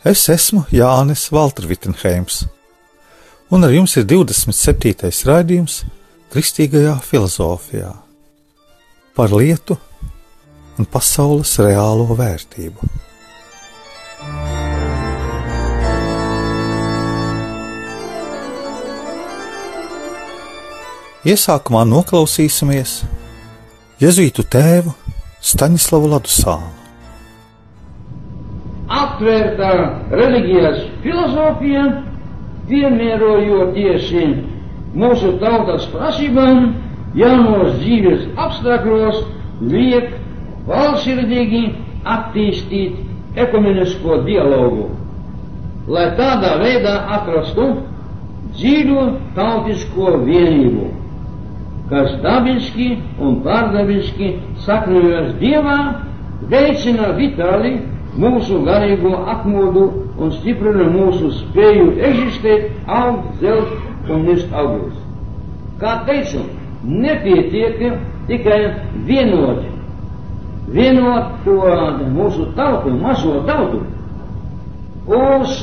Es esmu Jānis Valtrvitenheims, un ar jums ir 27. raidījums Kristīgajā filozofijā par lietu un pasaules reālo vērtību. Iesākumā noklausīsimies Jēzus tēvu Staņislavu Ladusānu. Atvērtā reliģijas filozofija, piemērojot tieši mūsu tautas prasībām, jaunos dzīves apstākļos, liek valstsirdīgi attīstīt ekumenisko dialogu, lai tādā veidā atrastu dziļu tautisko vienību, kas dabiski un pārdabiski sakņojas dievā, veicina vitāli mūsu garīgo atmodu un stiprina mūsu spēju eksistēt, augt, zelt un nest augļus. Kā teicu, nepietiek tikai vienot, vienot to mūsu tautu, mazo tautu, uz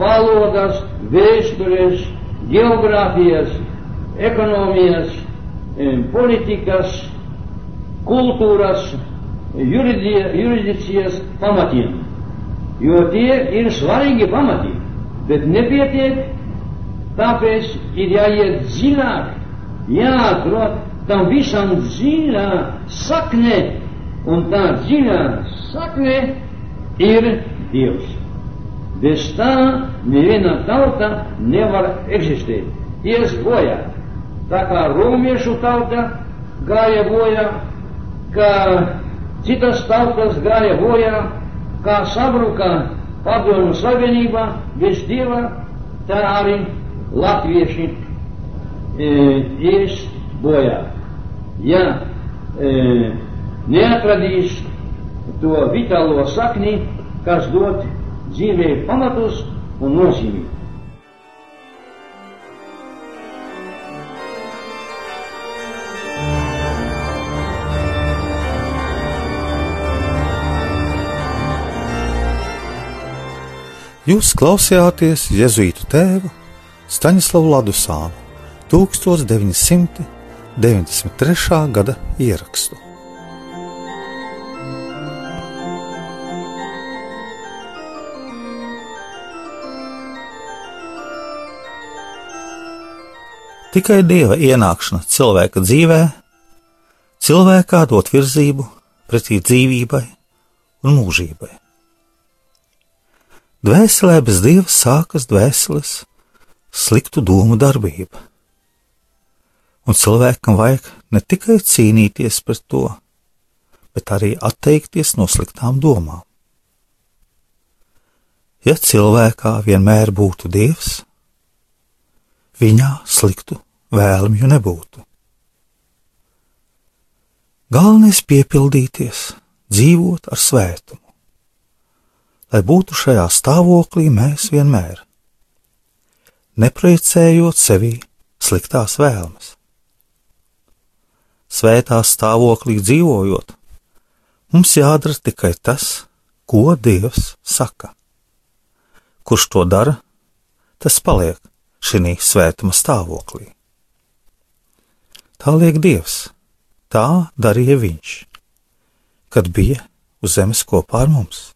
valodas, vēstures, geogrāfijas, ekonomijas, politikas, kultūras, jurisdikcijas pamatiem. Jo tie ir svarīgi pamati, bet nepietiek, tāpēc ir jāiet dziļāk, jāatrod tam visam dziļā sakne, un tā dziļā sakne ir Dievs. Bez tā neviena tauta nevar eksistēt. Ies bojā. Tā kā romiešu tauta gāja bojā, kā citas tautas gāja bojā, kā sabruka padomju savienībā bez dieva, tā arī latvieši e, ies bojā. Ja e, neatradīs to vitālo sakni, kas dod dzīvē pamatus un nozīmi. Jūs klausījāties Jēzus tēvu Staņislavu Ladusānu 1993. gada ierakstu. Tikai dieva ienākšana cilvēka dzīvē, cilvēkā dot virzību pretī dzīvībai un mūžībai. Dvēselē bez dieva sākas dvēseles sliktu domu darbība. Un cilvēkam vajag ne tikai cīnīties pret to, bet arī atteikties no sliktām domām. Ja cilvēkā vienmēr būtu dievs, viņā sliktu vēlmju nebūtu. Galvenais piepildīties, dzīvot ar svētumu, lai būtu šajā stāvoklī mēs vienmēr neprojicējot sevī sliktās vēlmes. Svētā stāvoklī dzīvojot, mums jādara tikai tas, ko Dievs saka. Kurš to dara, tas paliek šī svētuma stāvoklī. Tā liek Dievs, tā darīja Viņš, kad bija uz zemes kopā ar mums.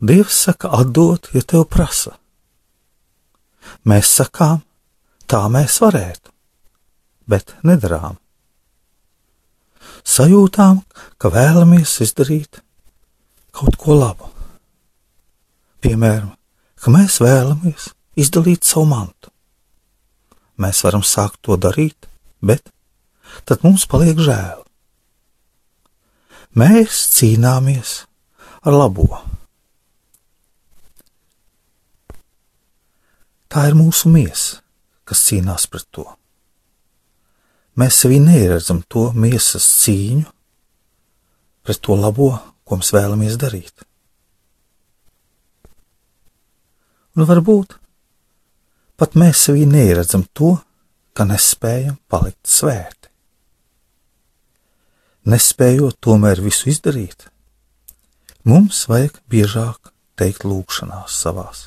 Dievs saka, atdot, ja tev prasa. Mēs sakām, tā mēs varētu, bet nedarām. Sajūtām, ka vēlamies izdarīt kaut ko labu. Piemēram, ka mēs vēlamies izdalīt savu mantu. Mēs varam sākt to darīt, bet tad mums paliek žēl. Mēs cīnāmies ar labo Tā ir mūsu miesa, kas cīnās pret to. Mēs sevī neredzam to miesas cīņu pret to labo, ko mēs vēlamies darīt. Un varbūt pat mēs sevī neredzam to, ka nespējam palikt svēti. Nespējot tomēr visu izdarīt, mums vajag biežāk teikt lūgšanās savās.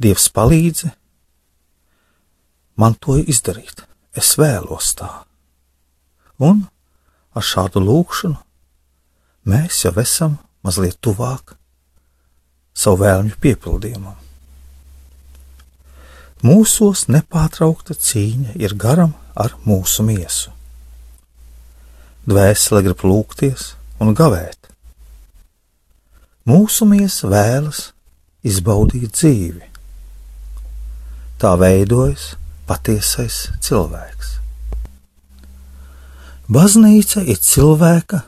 Dievs palīdzi man to izdarīt, es vēlos tā. Un ar šādu lūgšanu mēs jau esam mazliet tuvāk savu vēlmju piepildījumam. Mūsos nepārtraukta cīņa ir garam ar mūsu miesu. Dvēsele grib lūgties un gavēt. Mūsu miesa vēlas izbaudīt dzīvi. Tā veidojas patiesais cilvēks. Baznīca ir cilvēka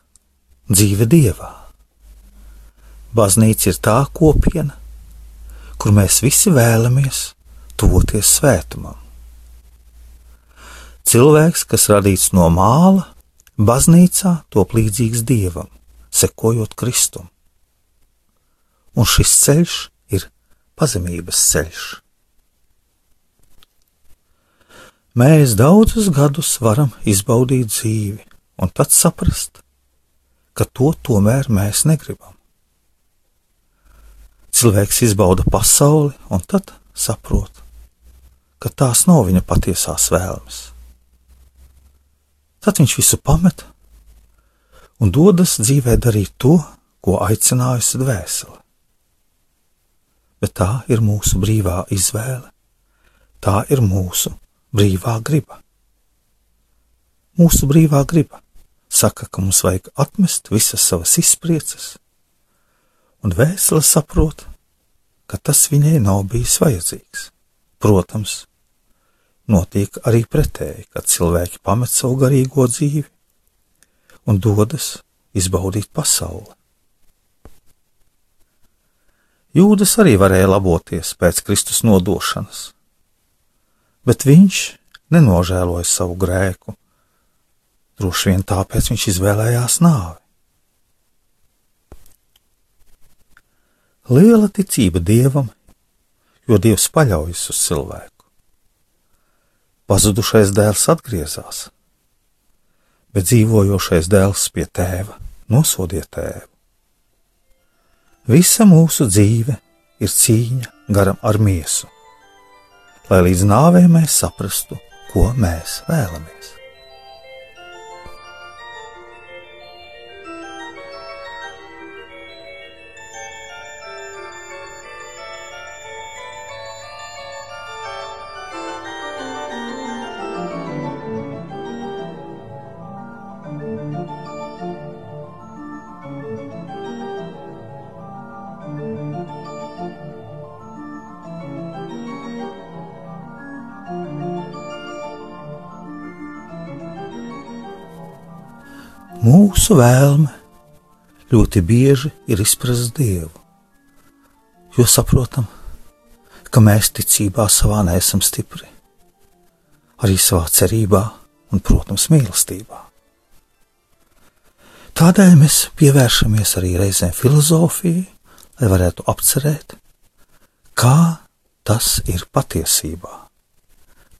dzīve dievā. Baznīca ir tā kopiena, kur mēs visi vēlamies tuvoties svētumam. Cilvēks, kas radīts no māla, baznīcā top līdzīgs dievam, sekojot Kristum. Un šis ceļš ir pazemības ceļš. Mēs daudzus gadus varam izbaudīt dzīvi, un tad saprast, ka to tomēr mēs negribam. Cilvēks izbauda pasauli, un tad saprot, ka tās nav viņa patiesās vēlmes. Tad viņš visu pamet un dodas dzīvē darīt to, ko aicinājusi dvēsele. Bet tā ir mūsu brīvā izvēle, tā ir mūsu brīvā griba. Mūsu brīvā griba saka, ka mums vajag atmest visas savas izpriecas, un vēsele saprot, ka tas viņai nav bijis vajadzīgs. Protams, notiek arī pretēji, kad cilvēki pamet savu garīgo dzīvi un dodas izbaudīt pasauli. Jūdas arī varēja laboties pēc Kristus nodošanas, bet viņš nenožēloja savu grēku. Droši vien tāpēc viņš izvēlējās nāvi. Liela ticība dievam, jo dievs paļaujas uz cilvēku. Pazudušais dēls atgriezās, bet dzīvojošais dēls pie tēva nosodiet tēvu. Visa mūsu dzīve ir cīņa garam ar miesu lai līdz nāvei mēs saprastu, ko mēs vēlamies. Mūsu vēlme ļoti bieži ir izprast Dievu, jo saprotam, ka mēs ticībā savā neesam stipri, arī savā cerībā un, protams, mīlestībā. Tādēļ mēs pievēršamies arī reizēm filozofijai, lai varētu apcerēt, kā tas ir patiesībā,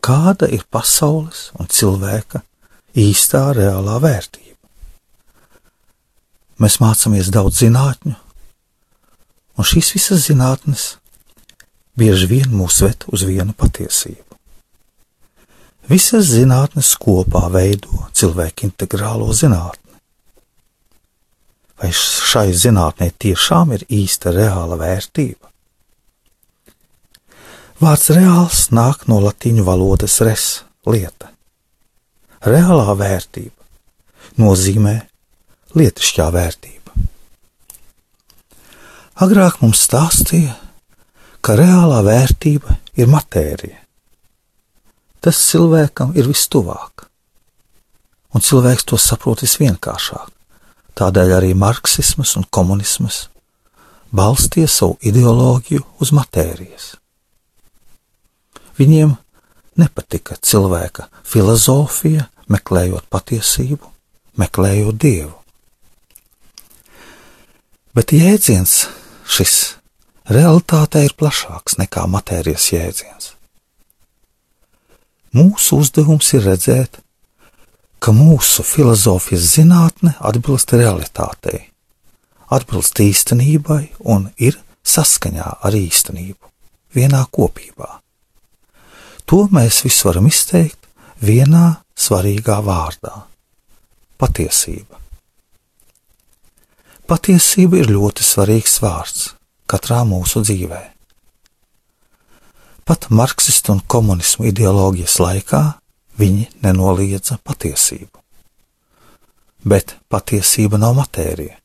kāda ir pasaules un cilvēka īstā reālā vērtība. Mēs mācāmies daudz zinātņu, un šīs visas zinātnes bieži vien mūs ved uz vienu patiesību. Visas zinātnes kopā veido cilvēku integrālo zinātni. Vai šai zinātnē tiešām ir īsta reāla vērtība? Vārds reāls nāk no latīņu valodas res - lieta. Reālā vērtība nozīmē lietišķā vērtība. Agrāk mums stāstīja, ka reālā vērtība ir matērija. Tas cilvēkam ir vistuvāk, un cilvēks to saprot visvienkāršāk. Tādēļ arī marksisms un komunisms balstīja savu ideoloģiju uz matērijas. Viņiem nepatika cilvēka filozofija, meklējot patiesību, meklējot dievu. Bet jēdziens šis realitātē ir plašāks nekā matērijas jēdziens. Mūsu uzdevums ir redzēt, ka mūsu filozofijas zinātne atbilst realitātei, atbilst īstenībai un ir saskaņā ar īstenību, vienā kopībā. To mēs visu varam izteikt vienā svarīgā vārdā - patiesība. Patiesība ir ļoti svarīgs vārds katrā mūsu dzīvē. Pat marksistu un komunismu ideoloģijas laikā viņi nenoliedza patiesību. Bet patiesība nav matērija.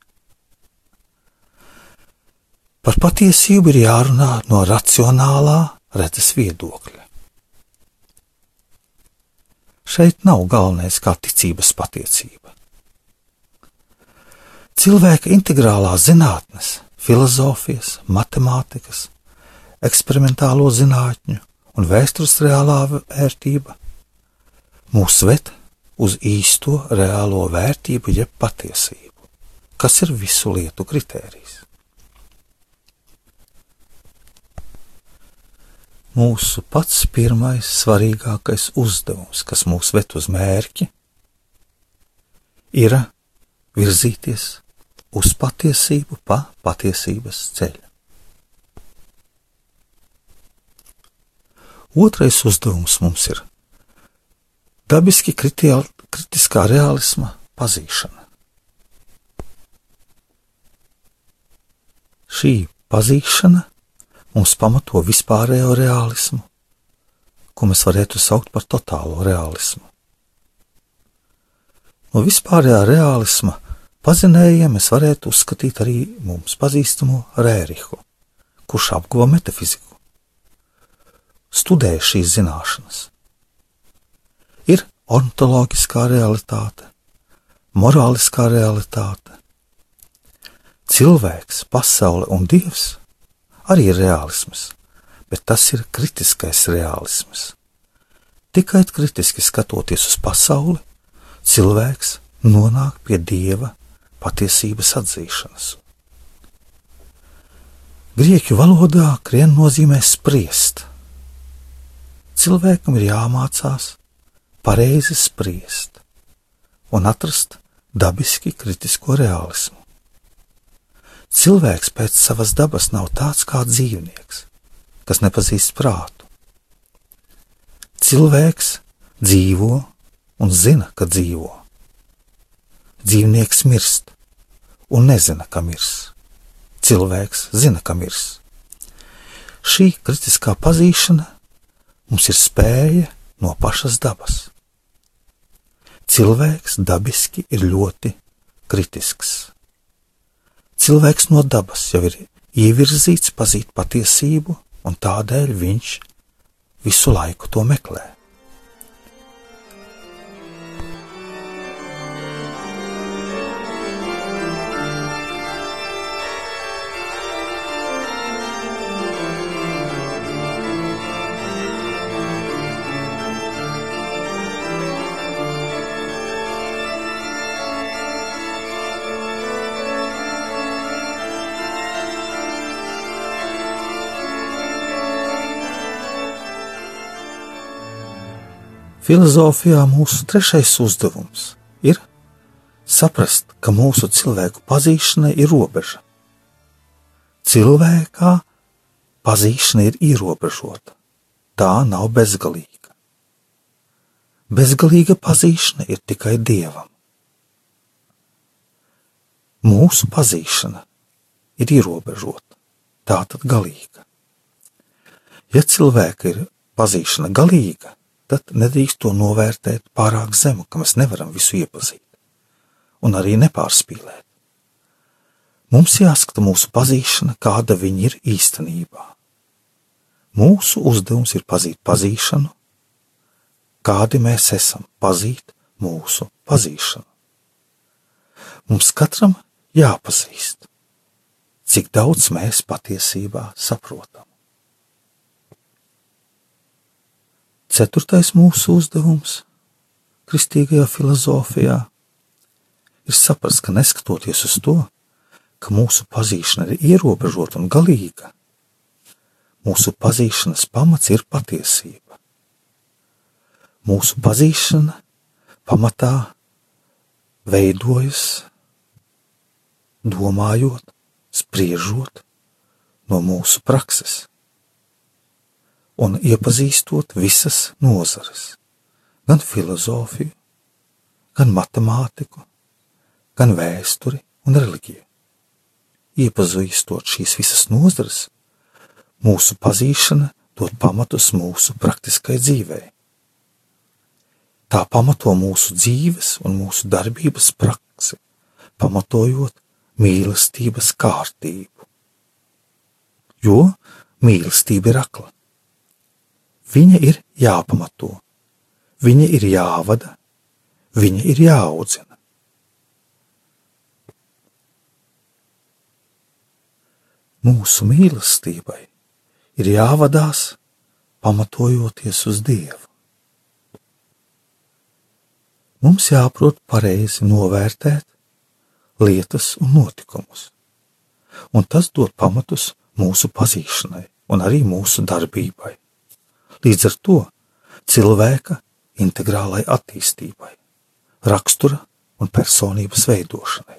Par patiesību ir jārunā no racionālā redzes viedokļa. Šeit nav galvenais kā ticības patiesība. Cilvēka integrālā zinātnes, filozofijas, matemātikas, eksperimentālo zinātņu un vēstures reālā vērtība mūs ved uz īsto reālo vērtību, jeb patiesību, kas ir visu lietu kritērijs. mūsu pats pirmais svarīgākais uzdevums, kas mūs ved uz mērķi, ir virzīties uz patiesību pa patiesības ceļu. Otrais uzdevums mums ir dabiski kritiskā realisma pazīšana. Šī pazīšana mums pamato vispārējo realismu, ko mēs varētu saukt par totālo realismu. No vispārējā realisma pazinējiem mēs varētu uzskatīt arī mums pazīstamo Rērihu, kurš apguva metafiziku, studēja šīs zināšanas. Ir ontoloģiskā realitāte, morāliskā realitāte, cilvēks, pasaule un dievs arī ir realisms, bet tas ir kritiskais realisms. Tikai kritiski skatoties uz pasauli, cilvēks nonāk pie dieva patiesības atzīšanas. Grieķu valodā krien nozīmē spriest. Cilvēkam ir jāmācās pareizi spriest un atrast dabiski kritisko realismu. Cilvēks pēc savas dabas nav tāds kā dzīvnieks, kas nepazīst prātu. Cilvēks dzīvo un zina, ka dzīvo. Dzīvnieks mirst un nezina, ka mirs. Cilvēks zina, ka mirs. Šī kritiskā pazīšana mums ir spēja no pašas dabas. Cilvēks dabiski ir ļoti kritisks. Cilvēks no dabas jau ir ievirzīts pazīt patiesību, un tādēļ viņš visu laiku to meklē. Filozofijā mūsu trešais uzdevums ir saprast, ka mūsu cilvēku pazīšanai ir robeža. Cilvēkā pazīšana ir ierobežota, tā nav bezgalīga. Bezgalīga pazīšana ir tikai dievam. Mūsu pazīšana ir ierobežota, tā tad galīga. Ja cilvēka ir pazīšana galīga, tad nedrīkst to novērtēt pārāk zemu, ka mēs nevaram visu iepazīt un arī nepārspīlēt. Mums jāskata mūsu pazīšana, kāda viņa ir īstenībā. Mūsu uzdevums ir pazīt pazīšanu, kādi mēs esam, pazīt mūsu pazīšanu. Mums katram jāpazīst, cik daudz mēs patiesībā saprotam. Ceturtais mūsu uzdevums kristīgajā filozofijā ir saprast, ka neskatoties uz to, ka mūsu pazīšana ir ierobežota un galīga, mūsu pazīšanas pamats ir patiesība. Mūsu pazīšana pamatā veidojas domājot, spriežot no mūsu prakses un iepazīstot visas nozares, gan filozofiju, gan matemātiku, gan vēsturi un reliģiju. Iepazīstot šīs visas nozares, mūsu pazīšana dod pamatus mūsu praktiskai dzīvei. Tā pamato mūsu dzīves un mūsu darbības praksi, pamatojot mīlestības kārtību. Jo mīlestība ir akla. Viņa ir jāpamato, viņa ir jāvada, viņa ir jāaudzina. Mūsu mīlestībai ir jāvadās pamatojoties uz Dievu. Mums jāprot pareizi novērtēt lietas un notikumus, un tas dod pamatus mūsu pazīšanai un arī mūsu darbībai. Līdz ar to cilvēka integrālai attīstībai, rakstura un personības veidošanai.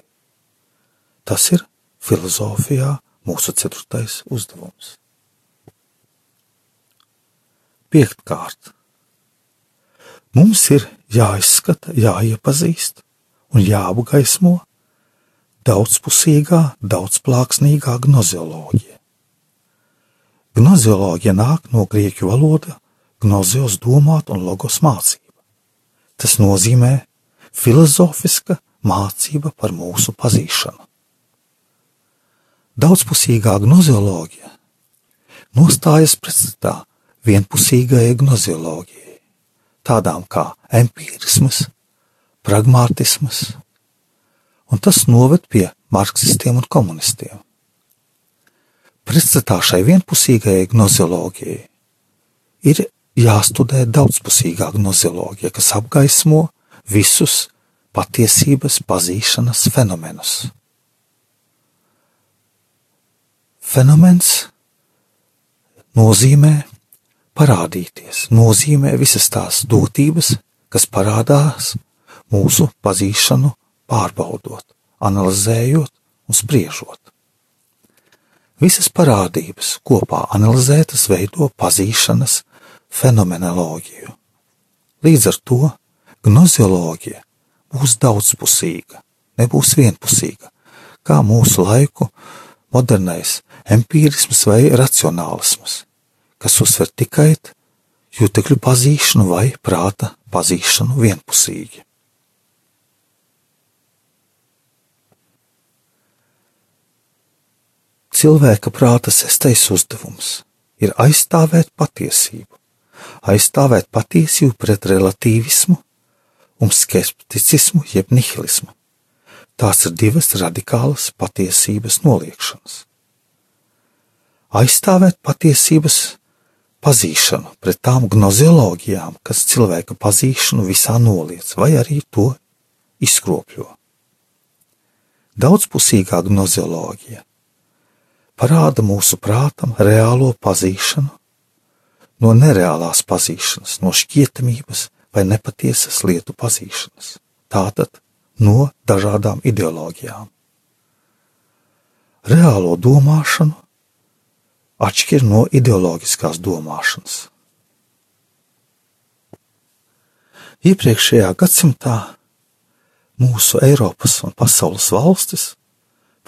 Tas ir filozofijā mūsu ceturtais uzdevums. Piektkārt, mums ir jāizskata, jāiepazīst un jāapgaismo daudzpusīgā, daudzplāksnīgā gnozioloģija. Gnozioloģija nāk no grieķu valoda gnozios domāt un logos mācība. Tas nozīmē filozofiska mācība par mūsu pazīšanu. Daudzpusīgā gnozioloģija nostājas pretstatā vienpusīgajai gnozioloģijai, tādām kā empirisms, pragmatisms, un tas noved pie marksistiem un komunistiem. Pretstatā šai vienpusīgajai gnozioloģijai ir jāstudē daudzpusīgā gnozioloģija, kas apgaismo visus patiesības pazīšanas fenomenus. Fenomens nozīmē parādīties, nozīmē visas tās dotības, kas parādās mūsu pazīšanu pārbaudot, analizējot un spriežot. Visas parādības kopā analizētas veido pazīšanas fenomenoloģiju. Līdz ar to gnozioloģija būs daudzpusīga, nebūs vienpusīga, kā mūsu laiku modernais empirisms vai racionālisms, kas uzsver tikai jutekļu pazīšanu vai prāta pazīšanu vienpusīgi. Cilvēka prāta sestais uzdevums ir aizstāvēt patiesību, aizstāvēt patiesību pret relativismu un skepticismu jeb nihilismu. Tās ir divas radikālas patiesības noliekšanas. Aizstāvēt patiesības pazīšanu pret tām gnozioloģijām, kas cilvēka pazīšanu visā noliec, vai arī to izkropļo. Daudzpusīgā gnozioloģija parāda mūsu prātam reālo pazīšanu, no nereālās pazīšanas, no šķietamības vai nepatiesas lietu pazīšanas, tātad no dažādām ideoloģijām. Reālo domāšanu atšķir no ideoloģiskās domāšanas. Iepriekšējā gadsimtā mūsu Eiropas un pasaules valstis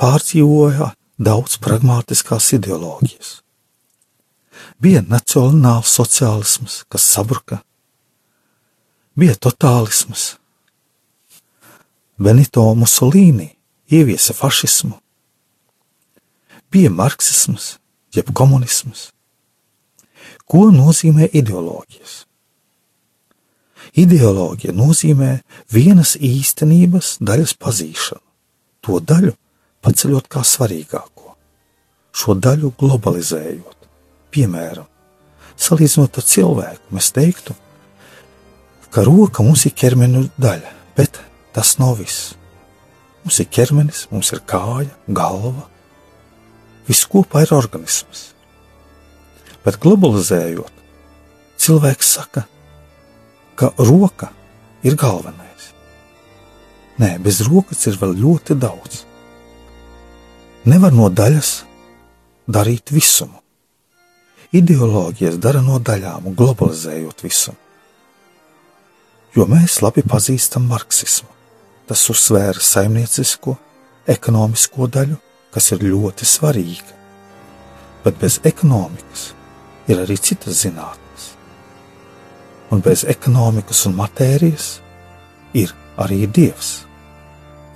pārdzīvoja daudz pragmatiskās ideoloģijas. Bija nacionāls sociālisms, kas sabruka, bija totālisms. Benito Mussolini ieviesa fašismu, bija marksisms, jeb komunisms. Ko nozīmē ideoloģijas? Ideoloģija nozīmē vienas īstenības daļas pazīšanu, to daļu, paceļot kā svarīgāko, šo daļu globalizējot. Piemēram, salīdzinot ar cilvēku, mēs teiktu, ka roka mums ir ķermeņa daļa, bet tas nav viss. Mums ir ķermenis, mums ir kāja, galva. Viss kopā ir organisms. Bet globalizējot, cilvēks saka, ka roka ir galvenais. Nē, bez rokas ir vēl ļoti daudz. Nevar no daļas darīt visumu. Ideoloģijas dara no daļām, globalizējot visu. Jo mēs labi pazīstam marksismu. Tas uzsvēra saimniecisko, ekonomisko daļu, kas ir ļoti svarīga. Bet bez ekonomikas ir arī citas zinātnes. Un bez ekonomikas un matērijas ir arī dievs.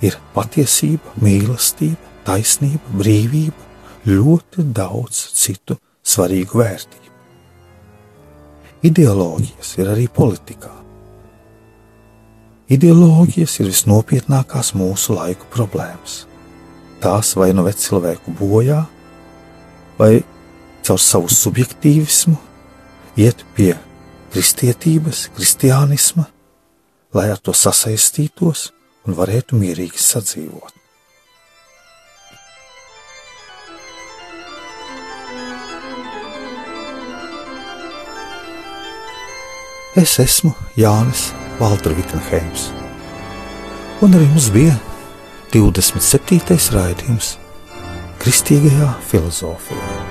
Ir patiesība, mīlestība, taisnība, brīvība, ļoti daudz citu svarīgu vērtību. Ideoloģijas ir arī politikā. Ideoloģijas ir visnopietnākās mūsu laiku problēmas. Tās vai nu ved cilvēku bojā, vai caur savu subjektīvismu iet pie kristietības, kristiānisma, lai ar to sasaistītos un varētu mierīgi sadzīvot. Es esmu Jānis Valtra Vitsenheims. Un arī mums bija 27. raidījums Kristīgajā filozofijā.